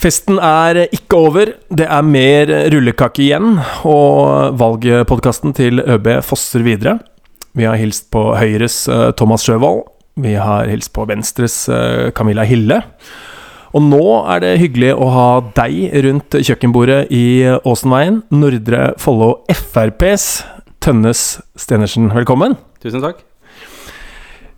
Festen er ikke over, det er mer rullekake igjen, og valgpodkasten til ØB fosser videre. Vi har hilst på Høyres eh, Thomas Sjøvold, vi har hilst på Venstres eh, Camilla Hille. Og nå er det hyggelig å ha deg rundt kjøkkenbordet i Åsenveien, Nordre Follo FrPs Tønnes Stenersen. Velkommen. Tusen takk.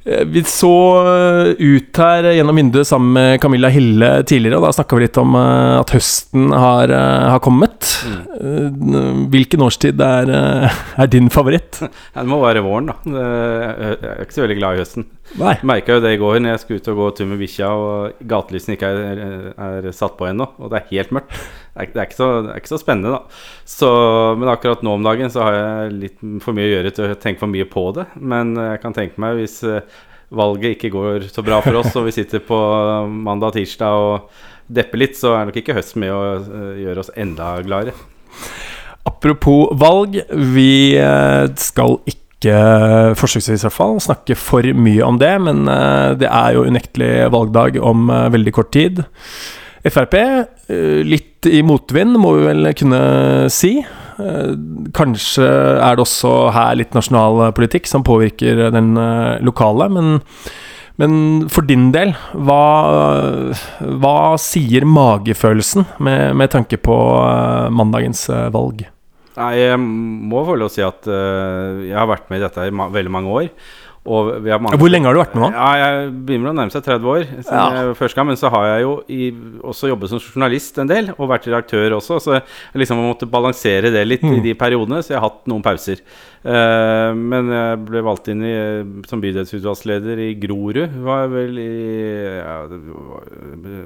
Eh, vi så eh, ut her gjennom vinduet sammen med Camilla Hille tidligere, og da snakka vi litt om eh, at høsten har, har kommet. Mm. Hvilken årstid er, er, din favoritt? Det må være våren, da. Jeg er ikke så veldig glad i høsten. Nei. Merka jo det i går når jeg skulle ut og gå tur med bikkja og gatelysene ikke er, er, satt på ennå, og det er helt mørkt. Det er, det så, det er ikke så, spennende, da. Så, men akkurat nå om dagen så har jeg litt for mye å gjøre til å tenke for mye på det. Men jeg kan tenke meg hvis valget ikke går så bra for oss, og vi sitter på mandag og tirsdag og depper litt, så er nok ikke høst med å eh, gjøre oss enda gladere. Apropos valg, vi eh, skal ikke forsøksvis i hvert fall, snakke for mye om det, men eh, det er jo unektelig valgdag om veldig kort tid. Frp, litt i motvind, må vi vel kunne si. Eh, kanskje er det også her litt nasjonalpolitikk som påvirker den eh, lokale, men, men for din del, hva, hva sier magefølelsen med, med, tanke på eh, mandagens valg? Nei, Jeg må få lov å si at jeg har vært med i dette i veldig mange år. Hvor lenge har du vært med nå? Ja, Jeg begynner å nærme seg 30 år. Ja. første gang, Men så har jeg jo i, også jobbet som journalist en del, og vært redaktør også. Så jeg liksom måtte balansere det litt mm. i de periodene, så jeg har hatt noen pauser. Uh, men jeg ble valgt inn i, som bydelsutvalgsleder i Grorud. Var vel i, ja, var,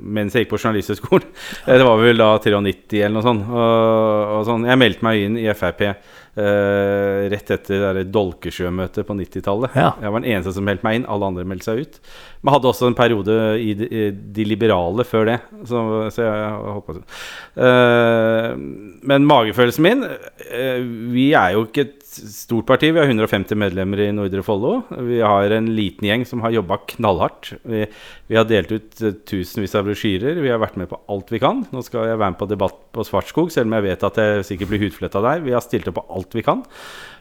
mens jeg gikk på Journalisthøgskolen. det var vel da 93 eller noe sånt. Og, og sånn. Jeg meldte meg inn i Frp. Uh, rett etter det Dolkesjø-møtet på 90-tallet. Ja. Jeg var den eneste som meldte meg inn. Alle andre meldte seg ut. Men hadde også en periode i De, i de Liberale før det. Så, så jeg holdt på uh, Men magefølelsen min uh, Vi er jo ikke et stort parti. Vi har 150 medlemmer i Nordre Follo. Vi har en liten gjeng som har jobba knallhardt. Vi, vi, har delt ut tusenvis av brosjyrer. Vi har vært med på alt vi kan. Nå skal jeg være med på debatt på Svartskog, selv om jeg vet at jeg sikkert blir hudfletta der. Vi har stilt opp på alt vi kan.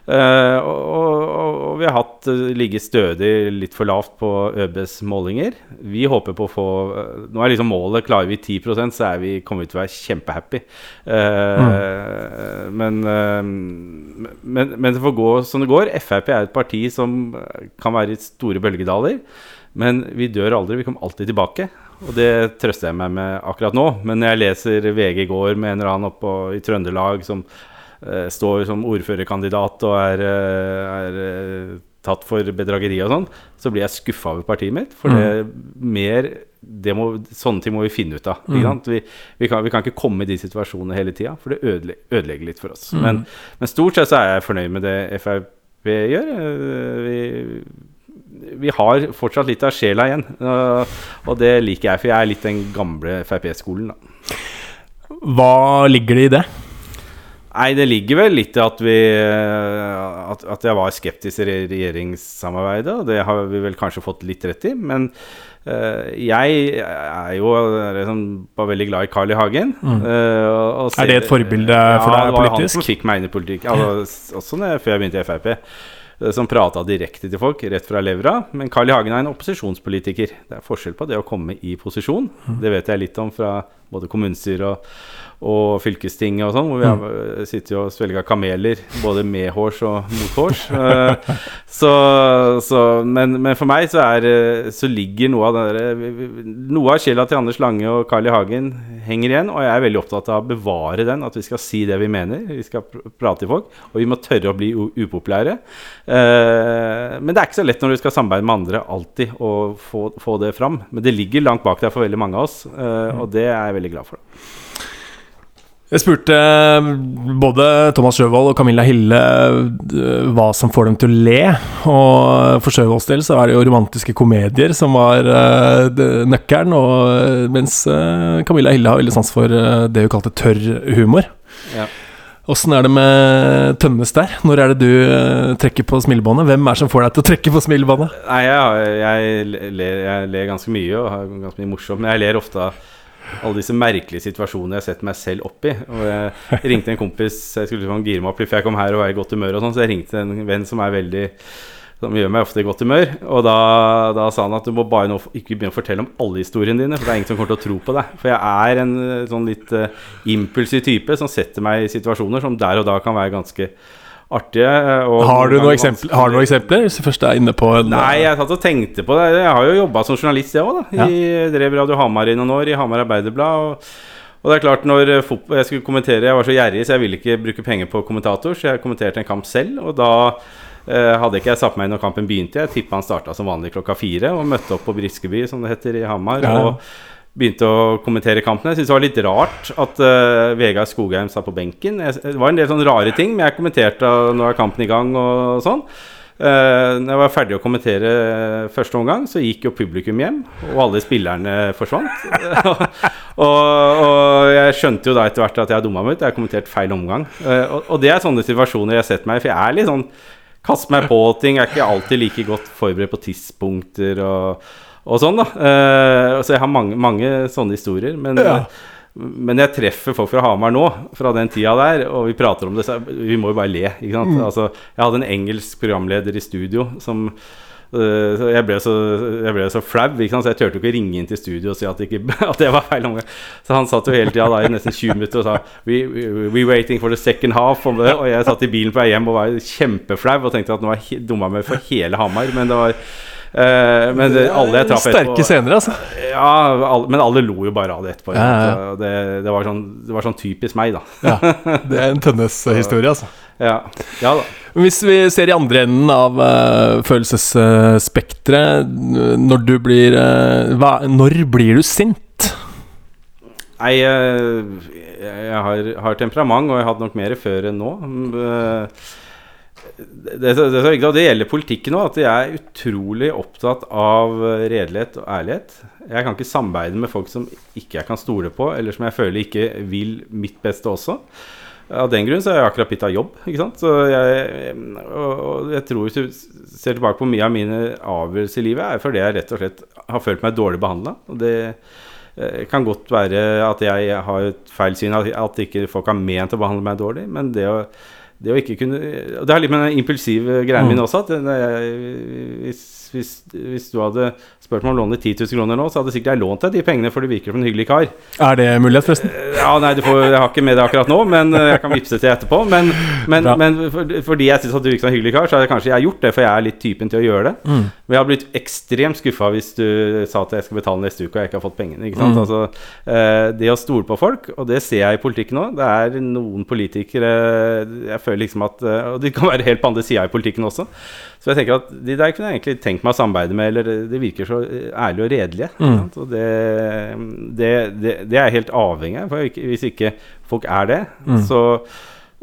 Uh, og, og, og, vi har hatt uh, ligget stødig litt for lavt på ØBs målinger. Vi håper på å få uh, Nå er liksom målet Klarer vi 10% så er vi, kommer vi til å være kjempehappy. Mm. Men, men, men, det får gå som det går. Frp er et parti som kan være i store bølgedaler. Men vi dør aldri. Vi kommer alltid tilbake. Og det trøster jeg meg med akkurat nå. Men når jeg leser VG i går med en eller annen oppe i Trøndelag som står som ordførerkandidat og er, uh, er uh, tatt for bedrageri og sånn, så blir jeg skuffa over partiet mitt. For det mm. mer det må, Sånne ting må vi finne ut av. Mm. Vi, vi, kan, vi, kan, ikke komme i de situasjonene hele tida, for det ødelegger, ødelegger, litt for oss. Mm. Men, men, stort sett så er jeg fornøyd med det Frp gjør. Vi, vi har fortsatt litt av sjela igjen. Og det liker jeg, for jeg er litt den gamle Frp-skolen, da. Hva ligger det i det? Nei, det ligger vel litt i at vi at, at, jeg var skeptisk til regjeringssamarbeidet, og det har vi vel kanskje fått litt rett i. Men uh, jeg er jo liksom, var veldig glad i Carl I. Hagen. Mm. Uh, er det et forbilde for deg politisk? Ja, det var han som fikk meg inn i politikk. Altså, også når, før jeg begynte i Frp. Eh, som prata direkte til folk, rett fra levra. Men Carl I. Hagen er en opposisjonspolitiker. Det er forskjell på det å komme i posisjon. Mm. Det vet jeg litt om fra både kommunestyret og og fylkestinget og sånn, hvor vi har sitter sittet og svelger kameler både medhårs og mothårs. hårs så, så, men, men, for meg så, er, så ligger noe av det Noe av sjela til Anders Lange og Carl I. Hagen henger igjen, og jeg er veldig opptatt av å bevare den. At vi skal si det vi mener, vi skal prate til folk, og vi må tørre å bli upopulære. Eh, men det er ikke så lett når du skal samarbeide med andre alltid å få, få det fram. Men det ligger langt bak der for veldig mange av oss, eh, og det er jeg veldig glad for. det Jeg spurte eh, både Thomas Sjøvold og Camilla Hille eh, hva som får dem til å le. Og for Sjøvolds del så er det jo romantiske komedier som var uh, nøkkelen. Og, mens Camilla Hille har veldig sans for det hun kalte tørr humor. Ja. Åssen er det med Tønnes der? Når er det du trekker på smilebåndet? Hvem er det som får deg til å trekke på smilebåndet? Nei, jeg, jeg, ler, jeg, ler, ganske mye og har ganske mye morsomt. Men jeg ler ofte av alle disse merkelige situasjonene jeg har sett meg selv opp i. Og jeg ringte en kompis Jeg skulle liksom gire meg opp før jeg kom her og var i godt humør, og sånn, så jeg ringte en venn som er veldig som gjør meg ofte i godt humør. Og da, da, sa han at du må bare nå ikke begynne å fortelle om alle historiene dine, for det er ingen som kommer til å tro på deg. For jeg er en sånn litt uh, impulsiv type som setter meg i situasjoner som der og da kan være ganske artige. Har du, noen eksempler, har du noen eksempler? Hvis du først er inne på en, Nei, jeg satt og tenkte på det. Jeg har jo jobba som journalist, jeg òg. Ja. Jeg drev Radio Hamar i noen år, i Hamar Arbeiderblad. Og, og, det er klart, når jeg skulle kommentere Jeg var så gjerrig, så jeg ville ikke bruke penger på kommentator, så jeg kommenterte en kamp selv. Og da Uh, hadde ikke jeg satt meg inn når kampen begynte. Jeg tippa han starta som vanlig klokka fire og møtte opp på Briskeby, som det heter, i Hamar. Ja. Og begynte å kommentere kampen. Jeg syntes det var litt rart at uh, Vegard Skogheim satt på benken. Jeg, det var en del sånne rare ting, men jeg kommenterte nå er kampen i gang og sånn. Uh, når jeg var ferdig å kommentere første omgang, så gikk jo publikum hjem, og alle spillerne forsvant. og, og, jeg skjønte jo da etter hvert at jeg dumma meg ut. Jeg har kommentert feil omgang. Uh, og, og, det er sånne situasjoner jeg har sett meg i, for jeg er litt sånn Kast meg på ting. Jeg er ikke alltid like godt forberedt på tidspunkter og, og sånn, da. Uh, så jeg har mange, mange sånne historier. Men, ja. men, jeg treffer folk fra Hamar nå, fra den tida der, og vi prater om det, så vi må jo bare le. Ikke sant? Mm. Altså, jeg hadde en engelsk programleder i studio som uh, jeg ble så, jeg ble så flau, så jeg turte ikke å ringe inn til studio og si at, ikke, at det var feil omgang. Så han satt jo hele tida i nesten 20 minutter og sa we, we, we waiting for the second half. Og, jeg satt i bilen på vei hjem og var kjempeflau og tenkte at nå har jeg dumma meg for hele Hamar. Men det var men det, alle jeg traff Sterke scener, altså. Ja, alle, men alle lo jo bare av det etterpå. Ja, ja. Det, det, var sånn, det, var sånn, typisk meg, da. ja, det er en Tønnes-historie, altså. Ja. ja da. Hvis vi ser i andre enden av uh, følelsesspekteret, når du blir uh, hva, Når blir du sint? Nei, uh, jeg har, har, temperament, og jeg hatt nok mer før enn nå. Uh, det, det, det, det, gjelder politikken òg, at jeg er utrolig opptatt av redelighet og ærlighet. Jeg kan ikke samarbeide med folk som ikke jeg kan stole på, eller som jeg føler ikke vil mitt beste også. Av den grunn så har jeg akkurat bytta jobb. ikke sant? Så jeg, og jeg tror Hvis du ser tilbake på mye av mine avgjørelser i livet, er fordi jeg rett og slett har følt meg dårlig behandla. Det eh, kan godt være at jeg har et feil syn, at ikke folk har ment å behandle meg dårlig. Men det å det å ikke kunne Det har litt med den impulsive greia mm. min også. At jeg, hvis, hvis, hvis, du hadde spurt meg om å låne 10 000 kroner nå, så hadde sikkert jeg lånt deg de pengene, for du virker som en hyggelig kar. Er det mulighet, forresten? Eh, ja, nei, får, jeg har ikke med det akkurat nå, men eh, jeg kan vippse til etterpå. Men, men, men for, fordi jeg syns du virker som en hyggelig kar, så hadde kanskje jeg gjort det, for jeg er litt typen til å gjøre det. Mm. Men jeg hadde blitt ekstremt skuffa hvis du sa at jeg skal betale neste uke og jeg ikke har fått pengene. Ikke sant? Mm. Altså, eh, det å stole på folk, og det ser jeg i politikken nå, det er noen politikere Jeg føler liksom at Og de kan være helt på andre sida i politikken også. Så jeg tenker at de der kunne jeg egentlig tenkt meg å samarbeide med, eller det virker så ærlige og redelige. Mm. Og det, det, det, det, er helt avhengig av. For hvis ikke folk er det, mm. så,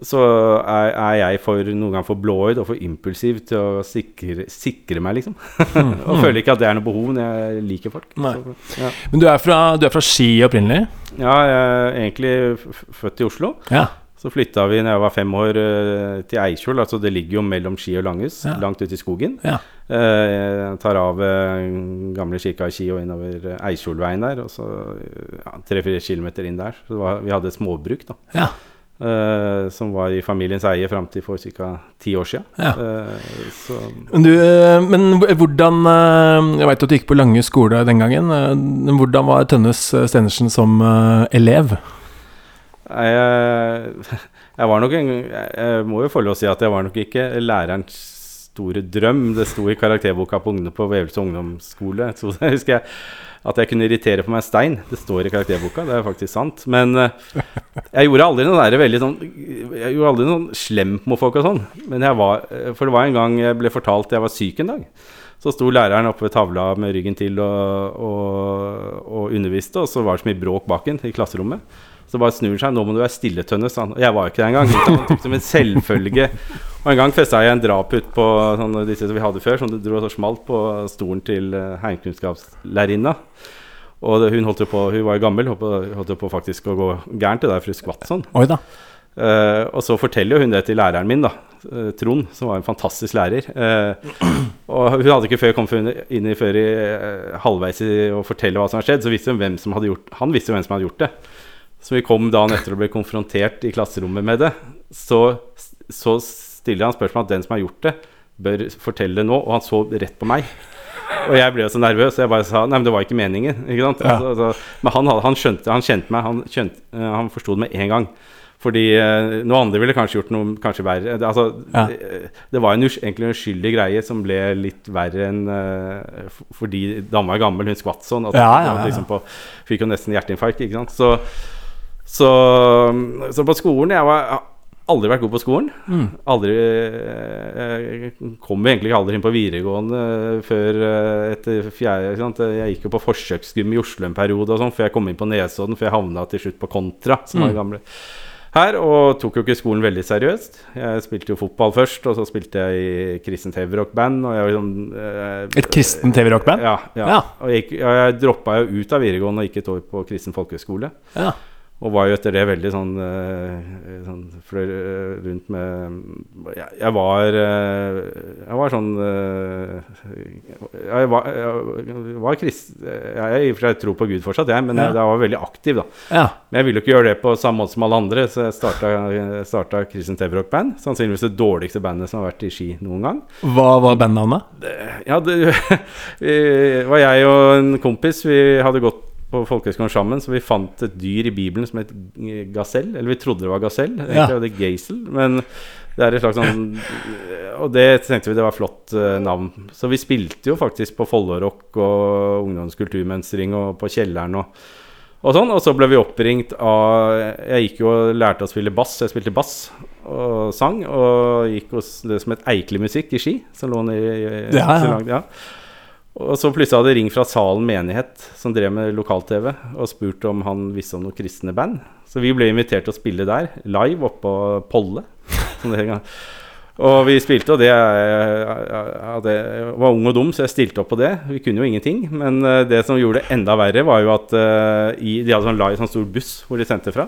så er, er, jeg for, noen ganger for blåøyd og for impulsiv til å sikre, sikre meg, liksom. Mm. og føler ikke at det er noe behov når jeg liker folk. Så, ja. Men du er, fra, du er fra Ski opprinnelig? Ja, jeg er egentlig født i Oslo. Ja. Så flytta vi når jeg var fem år eh, til Eikjol. Altså det ligger jo mellom Ski og Langhus, ja. langt ute i skogen. Ja. Eh, tar av eh, gamle kirka i Ski og innover Eikjolveien der. Og så tre-fire ja, kilometer inn der. Så var, vi hadde et småbruk da. Ja. Uh, som var i familiens eie fram til for ca. ti år siden. Ja. Uh, men, du, men, hvordan Jeg veit at du gikk på Lange skole den gangen. Hvordan var Tønnes Stenersen som elev? Jeg, jeg var nok en, Jeg må jo få lov å si at jeg var nok ikke lærerens store drøm. Det sto i karakterboka på, på Vevelse ungdomsskole. Så jeg husker jeg, at jeg kunne irritere på meg stein. Det står i karakterboka, det er faktisk sant. Men uh, jeg gjorde aldri noe der veldig sånn Jeg gjorde aldri noe slemt mot folk og sånn. Men jeg var For det var en gang jeg ble fortalt jeg var syk en dag. Så sto læreren oppe ved tavla med ryggen til og, og, og underviste, og så var det så mye bråk bak i klasserommet. Så bare snur seg. 'Nå må du være stille, Tønnes'. Og jeg var jo ikke det engang. Han tok som en selvfølge. Og en gang festa jeg en drap ut på sånne, disse som vi hadde før, som det dro så smalt på stolen til uh, heimkunnskapslærerinna. Og hun holdt jo på, hun var jo gammel, holdt jo på faktisk å gå gærent det der, for hun skvatt sånn. Oi da. Uh, og så forteller hun det til læreren min, da, eh, Trond, som var en fantastisk lærer. Uh, og hun hadde ikke før kommet inn i før i eh, halvveis i å fortelle hva som hadde skjedd, så visste hun hvem som hadde gjort Han visste jo hvem som hadde gjort det. Så vi kom dagen etter og ble konfrontert i klasserommet med det. Så, så stiller han spørsmål at den som har gjort det, bør fortelle det nå. Og han så rett på meg. Og jeg ble jo så nervøs, så jeg bare sa Nei, men det var ikke meningen. Ikke sant? Ja. Altså, altså, men han, han skjønte Han kjente meg. Han, skjønte, eh, han forsto det med en gang. Fordi eh, noen andre ville kanskje gjort noe kanskje verre. Det, altså, Ja. det, det var en, egentlig en uskyldig greie som ble litt verre enn eh, Fordi dama er gammel, hun skvatt sånn. At, Ja, ja, ja, ja. Liksom på, fikk jo nesten hjerteinfarkt. Ikke sant? Så, så, så på skolen Jeg har aldri vært god på skolen. Mm. Aldri eh, Jeg kom jo egentlig aldri inn på videregående før eh, etter fjerde sant? Jeg gikk jo på forsøksgym i Oslo en periode, og sånn, før jeg kom inn på Nesodden, før jeg havna til slutt på Kontra, som var Mm. det gamle her, og tok jo ikke skolen veldig seriøst. Jeg spilte jo fotball først, og så spilte jeg i kristent heavyrock-band. Var sånn eh, Et kristen TV-rockband? Ja. ja. Ja. Og jeg, jeg droppa jo ut av videregående og gikk et år på kristen folkehøgskole. Ja. Og var jo etter det veldig sånn, eh, sånn flør eh, rundt med jeg, jeg var eh, Jeg var sånn Jeg var, jeg var krist... Jeg er i og for seg tror på Gud fortsatt, jeg, men jeg, jeg var veldig aktiv, da. ja. Men jeg ville jo ikke gjøre det på samme måte som alle andre, så jeg starta, starta Kristent Heavyrock-band. Sannsynligvis det dårligste bandet som har vært i Ski noen gang. Hva var bandnavnet? Ja, det vi, var jeg og en kompis. Vi hadde gått på folkehøgskolen sammen, så vi fant et dyr i Bibelen som het gasell. Eller vi trodde det var gasell, Ja. det geisel. Men det er et slags sånn Og det tenkte vi det var flott uh, navn. Så vi spilte jo faktisk på Follorock og ungdomskulturmønstring og på Kjelleren og, og sånn. Og så ble vi oppringt av Jeg gikk jo og lærte å spille bass. Jeg spilte bass og sang. Og gikk hos det som het Eikli Musikk i Ski, som lå nede i, i Ja, ja. så langt- ja. Og så plutselig hadde ring fra Salen menighet, som drev med lokal-TV, og spurt om han visste om noen kristne band. Så vi ble invitert til å spille der, live oppå Polle. Det. Og vi spilte, og det jeg var ung og dum, så jeg stilte opp på det. Vi kunne jo ingenting. Men eh, det som gjorde det enda verre, var jo at eh, de hadde sånn live, sånn stor buss hvor de sendte fra.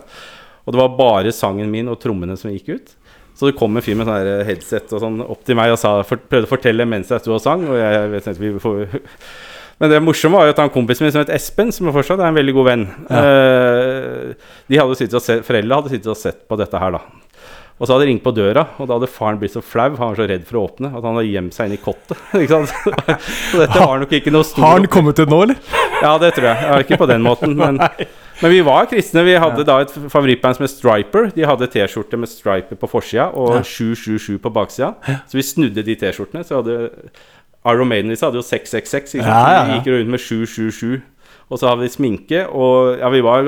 Og det var bare sangen min og trommene som gikk ut. Så det kom en fyr med sånn headset og sånn opp til meg og sa, for, prøvde å fortelle mens jeg sto og sang. Og jeg, jeg tenkte vi får, men det morsomme var jo at han kompisen min som het Espen, som fortsatt er en veldig god venn eh, De hadde sittet og sett, Foreldre hadde sittet og sett på dette her, da. Og så hadde det ringt på døra, og da hadde faren blitt så flau, han var så redd for å åpne, at han hadde gjemt seg inn i kottet. Så dette var nok ikke noe stor Har han kommet ut nå, eller? ja, det tror jeg. Ja, ikke på den måten, men, men vi var kristne. Vi hadde da et favorittband som het Striper. De hadde T-skjorte med Striper på forsida og Ja. 777 på baksida. Så vi snudde de T-skjortene. Så hadde Iron Maiden hadde jo 666. Ikke? Ja, ja, ja. Vi gikk rundt med 777. Og så hadde vi sminke, og ja, vi var,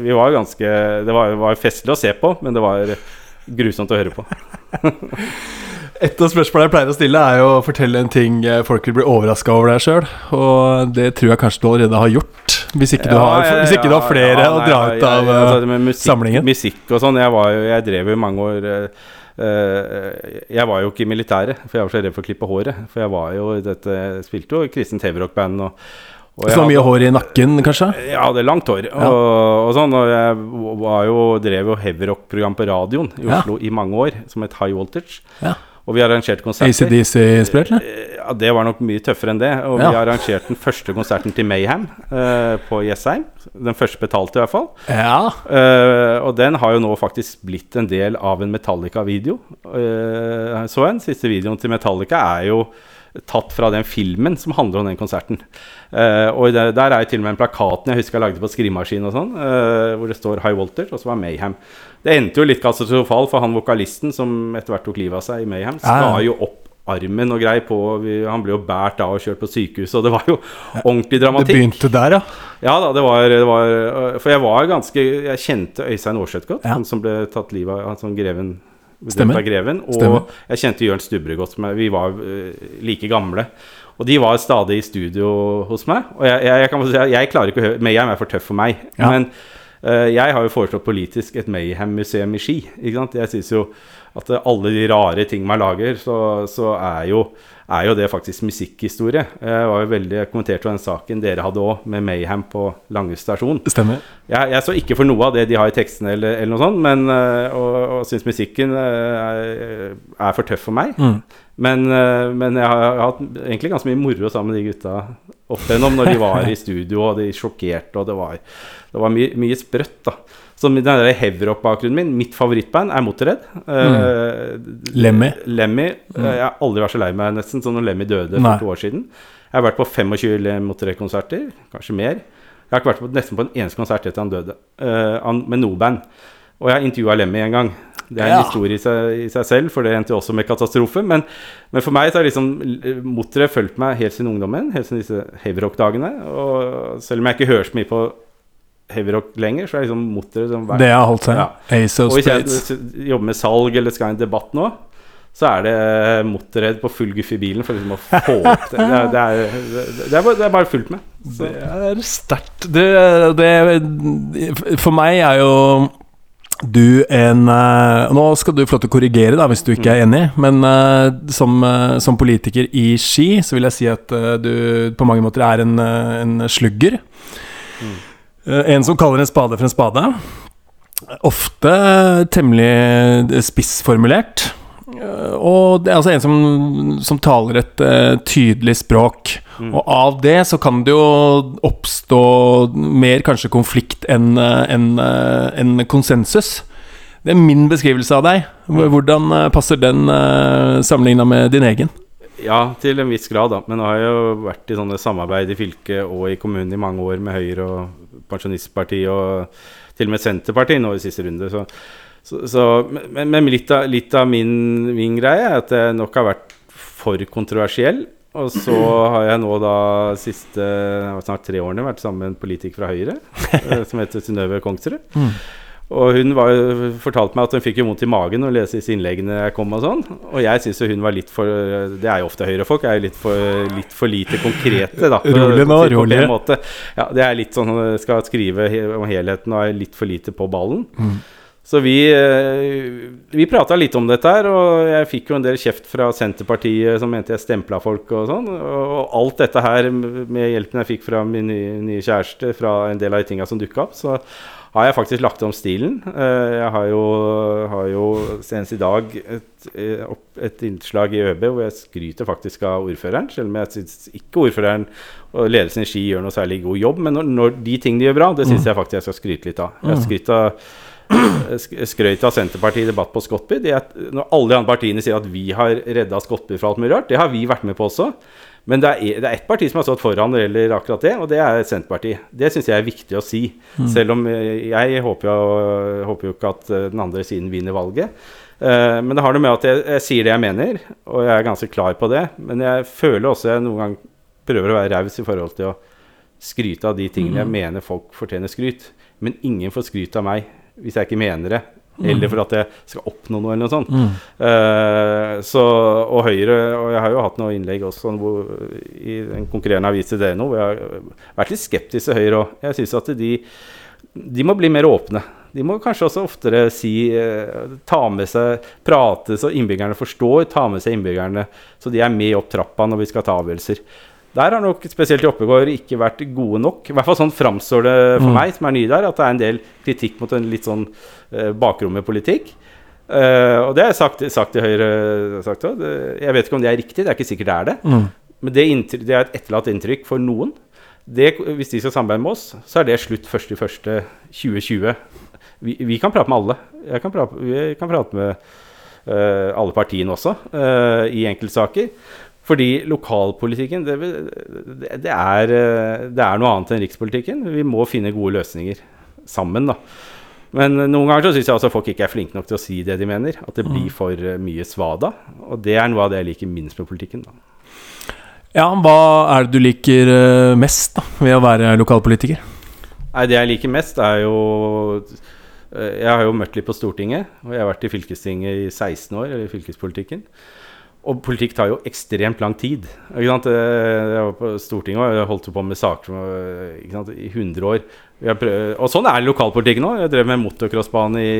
vi var ganske Det var, var festlig å se på, men det var grusomt å høre på. Et av spørsmålene jeg pleier å stille, er jo å fortelle en ting eh, folk vil bli overraska over deg sjøl. Og det tror jeg kanskje du allerede har gjort. Hvis ikke du har, hvis ikke du har flere ja, å nei, dra ut av ja, eh, altså, musikk, samlingen. Musikk og sånn. Jeg, jeg drev jo i mange år eh, eh, Jeg var jo ikke i militæret, for jeg var så redd for å klippe håret. For jeg var jo i dette Spilte jo i kristent heavyrock-band. Og, og Så mye hadde- hår i nakken, kanskje? Ja, det er langt hår. Ja. Og, og sånn Og jeg var jo, drev jo heavyrock-program på radioen i Ja. Oslo i mange år, som het High Voltage. Ja. Og vi arrangerte konserter. ACDC-inspirert, eller? Eh, Ja, det var nok mye tøffere enn det. Og Ja. vi arrangerte den første konserten til Mayhem uh, på Jessheim. Den første betalte, i hvert fall. Ja. Uh, og den har jo nå faktisk blitt en del av en Metallica-video. Uh, så en. Siste videoen til Metallica er jo tatt fra den filmen som handler om den konserten. Uh, og det, der er jo til og med en plakaten jeg husker jeg lagde på skrivemaskin og sånn, eh, hvor det står High Walter', og så var Mayhem. Det endte jo litt katastrofalt, for han vokalisten som etter hvert tok livet av seg i Mayhem, skar jo opp armen og grei på Han ble jo båret av og kjørt på sykehuset, og det var jo ordentlig dramatikk. Det begynte der, ja. Ja da, det var, det var øh, For jeg var ganske Jeg kjente Øystein Aarseth godt, Ja. han som ble tatt livet av han som greven. Stemmer. Greven og Stemmer. jeg kjente Jørn Stubbre godt. Vi var uh, like gamle. Og de var stadig i studio hos meg. Og jeg, jeg, jeg kan si jeg klarer ikke å høre Mayhem er for tøff for meg. Ja. Men uh, jeg har jo foreslått politisk et Mayhem-museum i Ski. Jeg synes jo at alle de rare ting man lager, så, så er, jo, er, jo, det faktisk musikkhistorie. Jeg var jo veldig kommentert kommenterte den saken dere hadde òg, med Mayhem på Lange stasjon. Stemmer. Jeg, jeg, så ikke for noe av det de har i tekstene, eller, eller noe sånt, men, eh, og, og syns musikken eh, er, er, for tøff for meg. Mm. Men, eh, men, jeg har hatt egentlig ganske mye moro sammen med de gutta opp igjennom når de var i studio, og de sjokkerte, og det var, det var mye, mye sprøtt, da. Så den der heavyrock-bakgrunnen min Mitt favorittband er Motorhead. Mm. Uh, Lemmy. Lemmy. Mm. Jeg har aldri vært så lei meg nesten som når Lemmy døde for Nei. to år siden. Jeg har vært på 25 Motorhead-konserter, kanskje mer. Jeg har ikke vært på, nesten på en eneste konsert etter han døde, uh, med noe band. Og jeg har intervjua Lemmy en gang. Det er en ja. historie i seg, i seg, selv, for det endte jo også med katastrofe. Men, men, for meg så har liksom Motorhead fulgt meg helt siden ungdommen, helt siden disse heavyrock-dagene. Og selv om jeg ikke hører så mye på heavyrock lenger, så er liksom motoret som Det har holdt seg. Ja. Ace of Og hvis jeg jobber med salg eller skal ha en debatt nå, så er det motorhead på full guff i bilen for liksom å få opp det. Det er, det er, det er, bare, det er bare fullt med. Så. Det er sterkt. Det, For meg er jo du en uh, Nå skal du få lov til å korrigere da hvis du ikke er mm. enig, men uh, som, som, politiker i Ski så vil jeg si at du på mange måter er en, en slugger. Mm. Eh, en som kaller en spade for en spade. Ofte temmelig spissformulert. Eh, og det er altså en som, som taler et uh, tydelig språk. Mm. Og av det så kan det jo oppstå mer kanskje konflikt enn en, en konsensus. Det er min beskrivelse av deg. Hvordan passer den uh, sammenligna med din egen? Ja, til en viss grad, da. Men nå har jeg jo vært i sånne samarbeid i fylket og i kommunen i mange år med Høyre og Pensjonistpartiet og til og med Senterpartiet nå i siste runde. Så, så, så men, men litt, av, litt av, min, min greie er at jeg nok har vært for kontroversiell. Og så har jeg nå da siste snart tre årene vært sammen med en politiker fra Høyre eh, som heter Synnøve Kongsrud. Og hun var, fortalte meg at hun fikk jo vondt i magen å lese disse innleggene jeg kom og sånn. Og jeg syns hun var litt for Det er jo ofte Høyre-folk, er litt for, litt for lite konkrete, da. Rolig nå, rolig. Ja, det er litt sånn skal skrive om helheten og er litt for lite på ballen. Mm. Så vi, eh, vi prata litt om dette her, og jeg fikk jo en del kjeft fra Senterpartiet som mente jeg stempla folk og sånn. Og alt dette her med hjelpen jeg fikk fra min nye, nye kjæreste, fra en del av de tinga som dukka opp, så har jeg faktisk lagt om stilen. Eh, jeg har jo, har jo senest i dag et, eh, et, innslag i ØB hvor jeg skryter faktisk av ordføreren. Selv om jeg syns ikke ordføreren og ledelsen i Ski gjør noe særlig god jobb. Men når, når de ting de gjør bra, det syns mm. jeg faktisk jeg skal skryte litt av. Jeg har mm. av skrøyt av Senterpartiet i debatt på Skottby. når alle de andre partiene sier at vi har redda Skottby fra alt mulig rart, det har vi vært med på også. Men det er, det er ett parti som har stått foran når det gjelder akkurat det, og det er Senterpartiet. Det syns jeg er viktig å si. Mm. Selv om jeg håper jo, håper jo, ikke at eh, den andre siden vinner valget. Uh, men det har noe med at jeg, jeg, sier det jeg mener, og jeg er ganske klar på det. Men jeg føler også jeg noen gang prøver å være raus i forhold til å skryte av de tingene mm. jeg mener folk fortjener skryt. Men ingen får skryt av meg hvis jeg ikke mener det. Mm. Eller for at jeg skal oppnå noe, eller noe sånt. Mm. Uh, så, og Høyre Og jeg har jo hatt noen innlegg også hvor, i en konkurrerende avis til DNO hvor jeg har vært litt skeptisk til Høyre òg. Jeg syns at de, de må bli mer åpne. De må kanskje også oftere si uh, Ta med seg Prate så innbyggerne forstår. Ta med seg innbyggerne så de er med opp trappa når vi skal ta avgjørelser. Der har nok spesielt i Oppegård ikke vært gode nok. I hvert fall sånn framstår det for mm. meg, som er ny der, at det er en del kritikk mot en litt sånn uh, bakrommet-politikk. Uh, og det har jeg sagt, sagt til Høyre sagt det, Jeg vet ikke om det er riktig, det er ikke sikkert det er det. Mm. Men det, det, er et etterlatt inntrykk for noen. Det, hvis de skal samarbeide med oss, så er det slutt 1.1.2020. Vi, vi kan prate med alle. Kan prate, vi kan prate med uh, alle partiene også, uh, i enkeltsaker. Fordi lokalpolitikken det, det, er, det, er, noe annet enn rikspolitikken. Vi må finne gode løsninger sammen, da. Men noen ganger så syns jeg altså folk ikke er flinke nok til å si det de mener. At det blir mm. for eh, mye svada. Og det er noe av det jeg liker minst med politikken. da. Ja, hva er det du liker eh, mest da, ved å være lokalpolitiker? Nei, Det jeg liker mest, er jo eh, Jeg har jo møtt litt på Stortinget. Og jeg har vært i fylkestinget i 16 år, eller i fylkespolitikken. Og politikk tar jo ekstremt lang tid. Sant? Jeg var på Stortinget og jeg holdt på med saker i 100 år. og sånn er lokalpolitikken nå. Jeg drev med motocrossbane i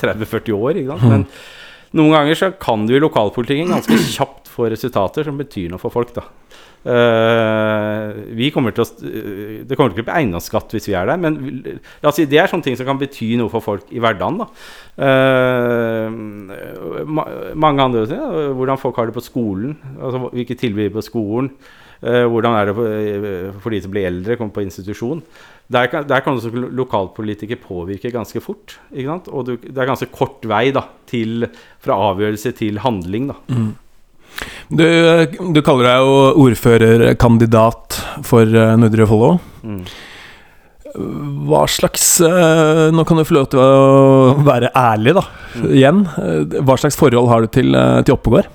30-40 år. Ikke sant? Men noen ganger så kan du i lokalpolitikken ganske kjapt få resultater som betyr noe for folk. da. Uh, vi kommer til å, det kommer til å bli eiendomsskatt hvis vi er der, men si, det er sånne ting som kan bety noe for folk i hverdagen. Ma mange andre ting. Ja, hvordan folk har det på skolen. Altså, hvilke tilbud på skolen. Hvordan er det for, de som blir eldre, kommer på institusjon. Der kan, der kan også lokalpolitikere påvirke ganske fort. Og du, det er ganske kort vei da, til, fra avgjørelse til handling. da mm. Du, du, kaller deg jo ordførerkandidat for uh, Nordre Follo. Mm. Hva slags uh, Nå kan du få lov til å være ærlig, da. Mm. Igjen. Hva slags forhold har du til, til Oppegård?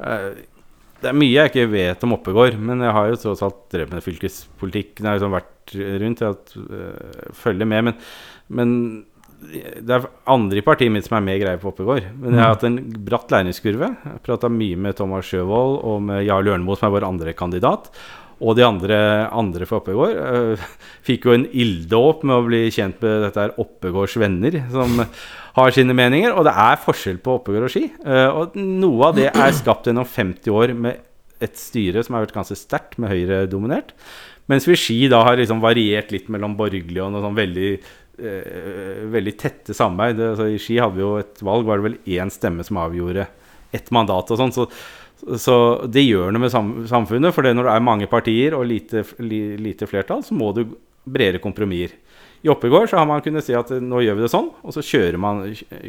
det er mye jeg ikke vet om Oppegård, men jeg har jo tross alt drevet med fylkespolitikk. Jeg har liksom vært rundt, jeg har følger med. Men, men det er andre i partiet mitt som er mer greie på Oppegård. Men jeg har mm. hatt en bratt læringskurve. Jeg prata mye med Thomas Sjøvold og med Jarl Ørnmo, som er vår andre kandidat. Og de andre, andre for Oppegård. Uh, fikk jo en ilddåp med å bli kjent med dette her Oppegårds venner, som har sine meninger. Og det er forskjell på Oppegård og Ski. Uh, og noe av det er skapt gjennom 50 år med et styre som har vært ganske sterkt, med Høyre-dominert. Mens vi Ski da har liksom variert litt mellom borgerlig og noe sånn veldig eh, veldig tette samarbeid. Altså, I Ski hadde vi jo et valg, var det vel én stemme som avgjorde ett mandat og sånn. Så, så, det gjør noe med samfunnet. For når det er mange partier og lite, li, lite flertall, så må du bredere kompromisser. I Oppegård så har man kunnet si at nå gjør vi det sånn, og så kjører man,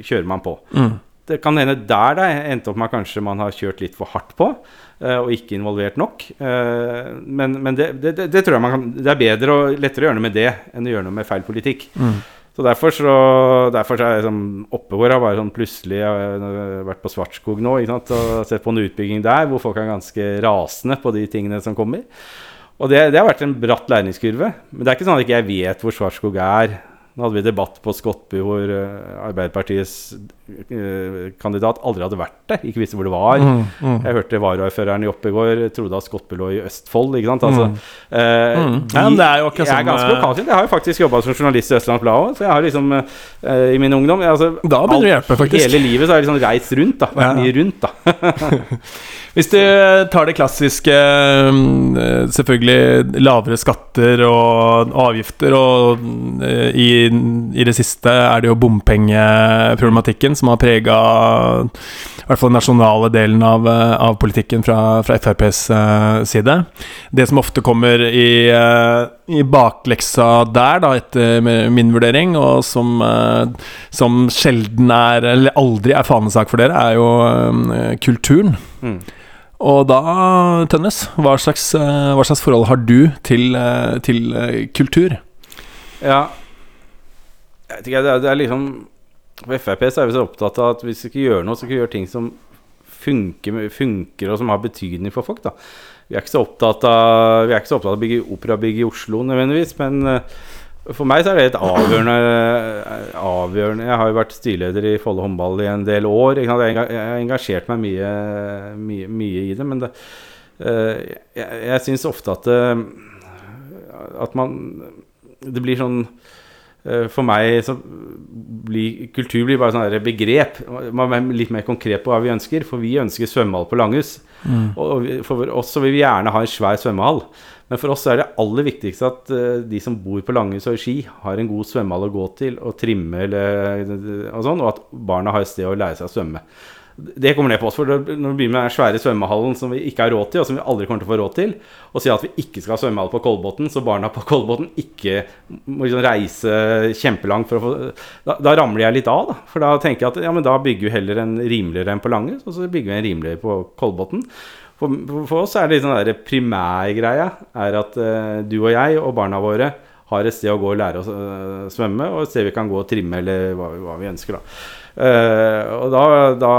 kjører man på. Mm. Det kan hende der det endte opp med at kanskje man har kjørt litt for hardt på. Eh, og ikke involvert nok. Eh, men, men det, det, det, tror jeg man kan Det er bedre og lettere å gjøre noe med det enn å gjøre noe med feil politikk. Mm. Så derfor så, derfor så er jeg liksom Oppegård har bare sånn plutselig Jeg har vært på Svartskog nå ikke og sett på en utbygging der hvor folk er ganske rasende på de tingene som kommer. Og det, det har vært en bratt læringskurve. Men det er ikke sånn at ikke jeg vet hvor Svartskog er nå hadde vi debatt på Skottby hvor uh, Arbeiderpartiets kandidat aldri hadde vært der. Ikke visste hvor det var. Mm, mm. Jeg hørte varaordføreren i Oppegård trodde at Skottby lå i Østfold. Ikke sant? Altså, uh, de, ja, er jo ikke jeg er ganske lokalkjent. Jeg har jo faktisk jobba som journalist i Østlands Blad òg, så jeg har liksom i min ungdom altså, Da begynner det å hjelpe, faktisk. Hele livet så har jeg liksom reist rundt, da. Vært mye rundt, da. Hvis du tar det klassiske Selvfølgelig lavere skatter og avgifter, og i i det siste er det jo bompengeproblematikken som har prega i hvert fall den nasjonale delen av, av politikken fra, fra FrPs eh, side. Det som ofte kommer i, uh, i bakleksa der, da, etter min vurdering, og som, som sjelden er, eller aldri er fanesak for dere, er jo kulturen. Mm. Og da, Tønnes, hva slags, hva slags, forhold har du til, til kultur? Ja, jeg vet ikke, det er, det er liksom For Frp så er vi så opptatt av at hvis vi ikke gjør noe, så skal vi gjøre ting som funker, funker, og som har betydning for folk. da Vi er ikke så opptatt av Vi er ikke så opptatt av å bygge operabygg i Oslo nødvendigvis, men uh, for meg så er det et avgjørende, avgjørende Jeg har jo vært styreleder i Follo håndball i en del år. Jeg har engasjert meg mye, mye, mye i det. Men det, uh, jeg, jeg syns ofte at, at man Det blir sånn Eh, for meg så blir kultur blir bare sånn begrep. Man er litt mer konkret på hva vi ønsker. For vi ønsker svømmehall på Langhus. Mm. Og for oss så vil vi gjerne ha en svær svømmehall. Men for oss er det aller viktigste at uh, de som bor på Langhus og Ski, har en god svømmehall å gå til og trimme eller, og sånn, og at barna har et sted å lære seg å svømme det kommer ned på oss. For når vi begynner med den svære svømmehallen som vi ikke har råd til, og som vi aldri kommer til å få råd til, og sier at vi ikke skal ha svømmehall på Kolbotn, så barna på Kolbotn ikke må liksom reise kjempelangt for å få da, da, ramler jeg litt av, da. For da tenker jeg at ja, men da bygger vi heller en rimeligere enn på Lange, og så bygger vi en rimeligere på Kolbotn. For, for, oss er det sånn der primærgreia er at uh, du og jeg og barna våre har et sted å gå og lære å uh, svømme, og et sted vi kan gå og trimme eller hva, hva vi ønsker. da Uh, og da, da,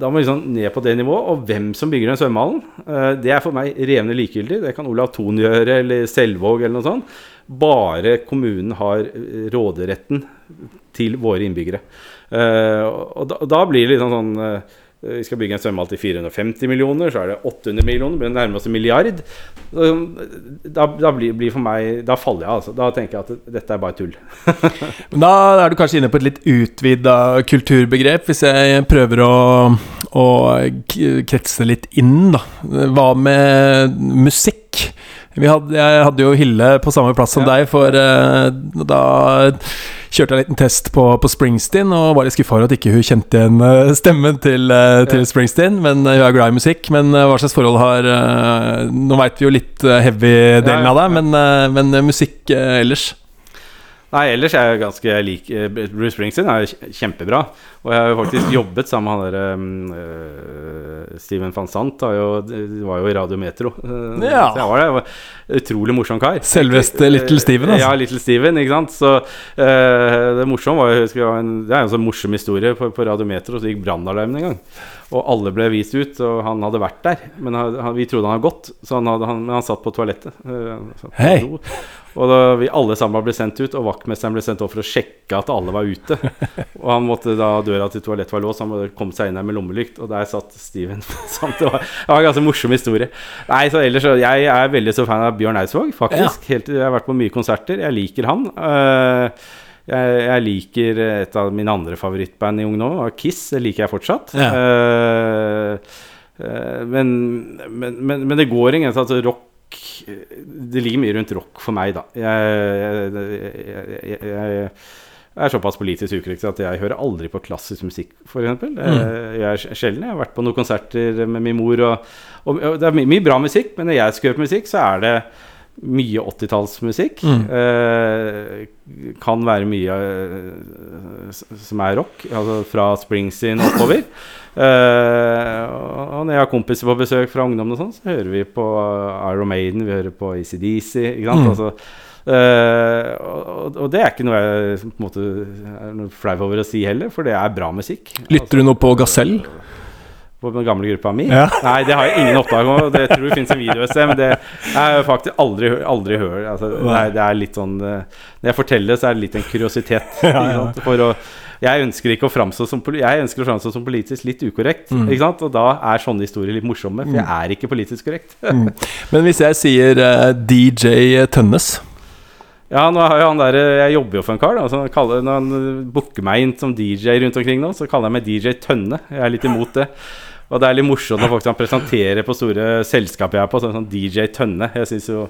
da, må vi sånn ned på det nivået. Og hvem som bygger den svømmehallen, uh, det er for meg revne likegyldig. Det kan Olav Thon gjøre, eller Selvåg, eller noe sånt. Bare kommunen har råderetten til våre innbyggere. Uh, og da, da, blir det litt liksom sånn vi skal bygge en svømmehall til 450 millioner, så er det 800 millioner, blir nærmest en milliard. Da, da blir, blir, for meg Da faller jeg, altså. Da tenker jeg at dette er bare tull. da er du kanskje inne på et litt utvida kulturbegrep, hvis jeg prøver å, å kretse litt inn, da. Hva med musikk? Hadde, jeg hadde jo Hille på samme plass som ja. deg, for uh, da kjørte en liten test på, på Springsteen og var litt skuffa over at ikke hun kjente igjen uh, stemmen til, uh, til ja. Springsteen. Men hun er glad i musikk. Men hva slags forhold har Nå veit vi jo litt heavy-delen av det, men, men musikk ellers? Nei, ellers er jeg ganske lik Bruce Springsteen er kjempebra. Og jeg har jo faktisk jobbet sammen med han derre um, Steven van Sant. Jo, var jo i Radio Metro. Uh, ja. Så jeg var der. Utrolig morsom kar. Selveste Little Steven, altså. Ja, Little Steven, ikke sant. Så uh, det morsomme var jo Det er jo en sånn morsom historie på, på Radio Metro. Så gikk brannalarmen en gang. Og alle ble vist ut, og han hadde vært der. Men han, vi trodde han hadde gått, så han hadde, han, men han satt på toalettet. Uh, Hei. Og da vi alle sammen ble sendt ut, og vaktmesteren ble sendt opp for å sjekke at alle var ute. Og han måtte da døra til toalettet var låst, han måtte komme seg inn der med lommelykt, og der satt Steven. det, var, det var en ganske morsom historie. Nei, så ellers Jeg er veldig så fan av Bjørn Eidsvåg, faktisk. Ja. Helt, jeg har vært på mye konserter. Jeg liker han. Uh, jeg, jeg, liker et av mine andre favorittband i Ung nå, Kiss. Det liker jeg fortsatt. Ja. Uh, uh, men, men, men, men, det går ingen altså rock Det ligger mye rundt rock for meg, da. Jeg, jeg, jeg er såpass politisk ukorrekt at jeg hører aldri på klassisk musikk, f.eks. Mm. Jeg er sjelden. Jeg har vært på noen konserter med min mor, og, og, og det er mye bra musikk, men når jeg skal høre på musikk, så er det mye 80-tallsmusikk. Mm. Eh, kan være mye eh, som er rock, altså fra Springsteen oppover. eh, og når jeg har kompiser på besøk fra ungdommen, og sånn, så hører vi på Iron Maiden, vi hører på ACDC. Ikke sant? Mm. Altså, eh, og, og, det er ikke noe jeg på en måte, er flau over å si heller, for det er bra musikk. Lytter du noe på Gasell? På den gamle gruppa mi? Ja. Nei, det har jeg ingen oppdag om. Det tror jeg finnes en video et sted, men det har jeg faktisk aldri, aldri hørt. Altså, det, er, det, er, litt sånn eh, Når jeg forteller det, så er det litt en kuriositet. Ja, ja. Å, jeg ønsker ikke å framstå som som politisk litt ukorrekt. Mm. Og da er sånne historier litt morsomme, for jeg mm. er ikke politisk korrekt. mm. Men hvis jeg sier uh, eh, DJ Tønnes ja, nå har jo han der, Jeg jobber jo for en kar. Da, så kaller, når han booker meg inn som DJ rundt omkring nå, så kaller jeg meg DJ Tønne. Jeg er litt imot det. Og det er litt morsomt når folk kan presentere på store selskaper jeg er på, sånn, sånn DJ Tønne. Jeg synes jo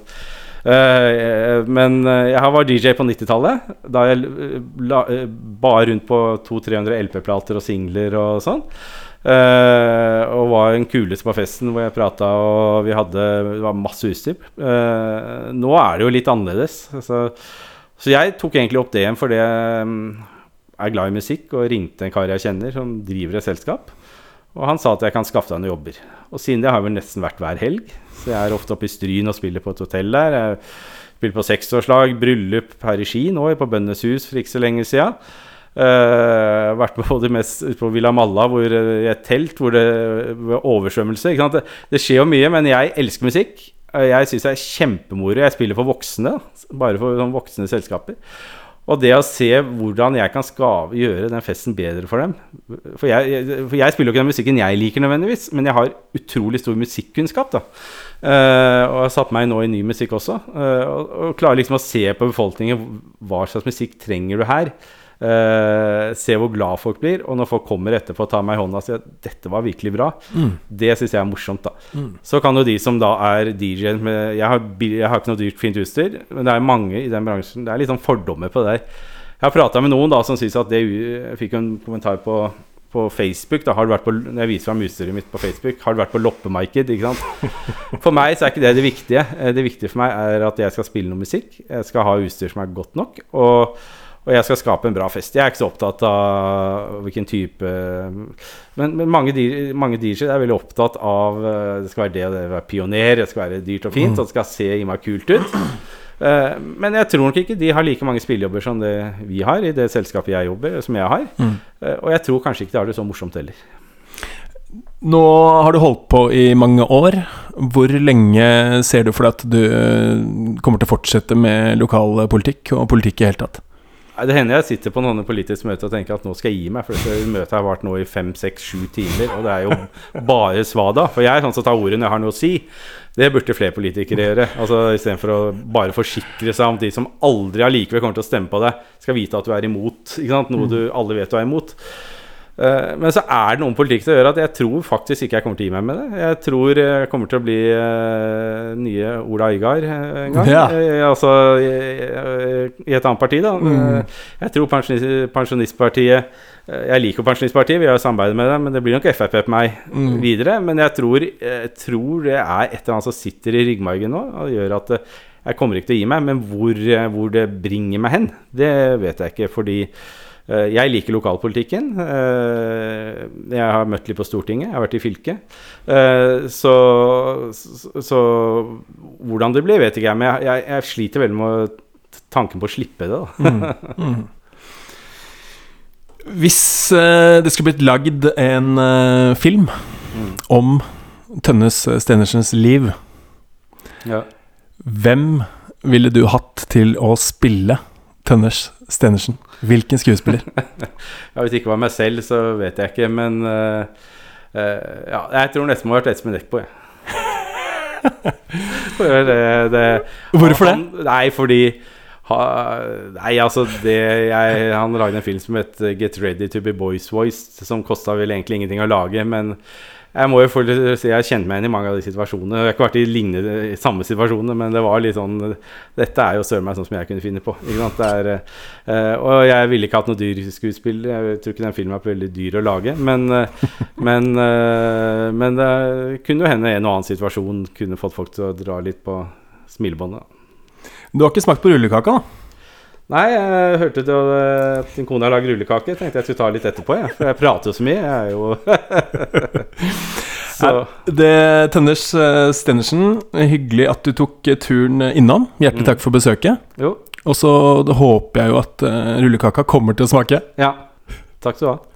Uh, men uh, jeg var DJ på 90-tallet, da jeg la, uh, bar rundt på 200-300 LP-plater og singler og sånn. Og var den kuleste på festen hvor jeg prata og vi hadde Det var masse utstyr. nå er det jo litt annerledes. Altså, så jeg tok egentlig opp det igjen fordi jeg um, er glad i musikk og ringte en kar jeg kjenner som driver et selskap. Og han sa at jeg kan skaffe deg noen jobber. Og siden det har jeg vel nesten vært hver helg. Så jeg er ofte oppe i Stryn og spiller på et hotell der. Jeg spiller på seksårslag, bryllup her i Ski nå, på Bøndenes hus for ikke så lenge sida. Uh, vært på det mest på Villa Malla, hvor, i et telt hvor det var oversvømmelse. Det, det, skjer jo mye, men jeg elsker musikk. Jeg syns det er kjempemoro. Jeg spiller for voksne, bare for sånn voksne selskaper. Og det å se hvordan jeg kan skave, gjøre den festen bedre for dem For jeg, for jeg spiller jo ikke den musikken jeg liker nødvendigvis, men jeg har utrolig stor musikkunnskap. da uh, Og jeg har satt meg nå i ny musikk også. Uh, og, og, klarer liksom å se på befolkningen hva slags musikk trenger du her. Uh, se hvor glad folk blir. Og når folk kommer etterpå og tar meg i hånda og sier at 'dette var virkelig bra', mm. det syns jeg er morsomt. da mm. Så kan jo de som da er DJ-en jeg, jeg, har ikke noe dyrt, fint utstyr, men det er mange i den bransjen Det er litt sånn fordommer på det der. Jeg har prata med noen da som syns at det Jeg fikk en kommentar på på Facebook da, har du vært på, Når jeg viser fram utstyret mitt på Facebook, har du vært på loppemarked? ikke sant? For meg så er ikke det det viktige. Eh, det viktige for meg er at jeg skal spille noe musikk. Jeg skal ha utstyr som er godt nok. Og og jeg skal skape en bra fest. Jeg er ikke så opptatt av hvilken type Men, men mange, mange DJ-er er veldig opptatt av eh, Det skal være det, det være pioner, det skal være dyrt og fint, og det skal se i meg kult ut. Eh, men jeg tror nok ikke de har like mange spillejobber som det vi har i det selskapet jeg jobber, som jeg har. Mm. Eh, og jeg tror kanskje ikke de har det så morsomt heller. Nå har du holdt på i mange år. Hvor lenge ser du for deg at du kommer til å fortsette med lokalpolitikk og politikk i hele tatt? Det hender jeg sitter på noen politiske møter og tenker at nå skal jeg gi meg. For dette møtet har vart nå i fem, seks, sju timer, og det er jo bare svada. For jeg er sånn som tar ordet når jeg har noe å si. Det burde flere politikere gjøre. Altså Istedenfor å bare forsikre seg om de som aldri allikevel kommer til å stemme på deg, skal vite at du er imot. Noe du alle vet du er imot. Uh, men så er det noen politikk som gjør at jeg tror faktisk ikke jeg kommer til å gi meg med det. Jeg tror jeg kommer til å bli uh, nye Ola Øygard en gang. Ja. altså i, i, et annet parti, da. Mm. jeg tror pensjonist, Pensjonistpartiet Jeg liker Pensjonistpartiet, vi har samarbeidet med dem, men det blir nok Frp på meg mm. videre. Men jeg tror, jeg tror, det er et eller annet som sitter i ryggmargen nå og gjør at jeg kommer ikke til å gi meg. Men hvor, hvor det bringer meg hen, det vet jeg ikke. fordi Eh, jeg liker lokalpolitikken. Eh, jeg har møtt litt på Stortinget, jeg har vært i fylket. Eh, så, så, så hvordan det blir, vet ikke jeg. Men jeg, jeg, jeg sliter veldig med tanken på å slippe det. Mm. Mm. Hvis det skulle blitt lagd en film mm. om Tønnes Stenersens liv, ja. hvem ville du hatt til å spille Tønners Stenersen? Hvilken skuespiller? ja, hvis det ikke var meg selv, så vet jeg ikke. Men uh, uh, ja, jeg tror nesten må ha vært Espen Eckbo, jeg. det, det, Hvorfor han, det? Nei, fordi ha, Nei, altså det, jeg, Han lagde en film som het 'Get Ready to be Boys Voiced', som kosta vel egentlig ingenting å lage, men jeg må jo si jeg har kjent meg igjen i mange av de situasjonene. Jeg har ikke vært i lignende samme situasjoner, men det var litt sånn Dette er jo søren meg sånn som jeg kunne finne på. Er, uh, og jeg ville ikke hatt noe dyr skuespill. Jeg tror ikke den filmen er veldig dyr å lage. Men, uh, men, uh, men det kunne jo hende en og annen situasjon kunne fått folk til å dra litt på smilebåndet. Du har ikke smakt på rullekaka, da? Nei, jeg hørte at eh, din kone har lagd rullekake. Tenkte jeg skulle ta litt etterpå, jeg. For jeg prater jo så mye. Jeg er jo så. Det Tønners uh, Stenersen, hyggelig at du tok eh, turen innom. Hjertelig mm. takk for besøket. Jo. Og så håper jeg jo at rullekaka kommer til å smake. Ja. Takk skal du ha.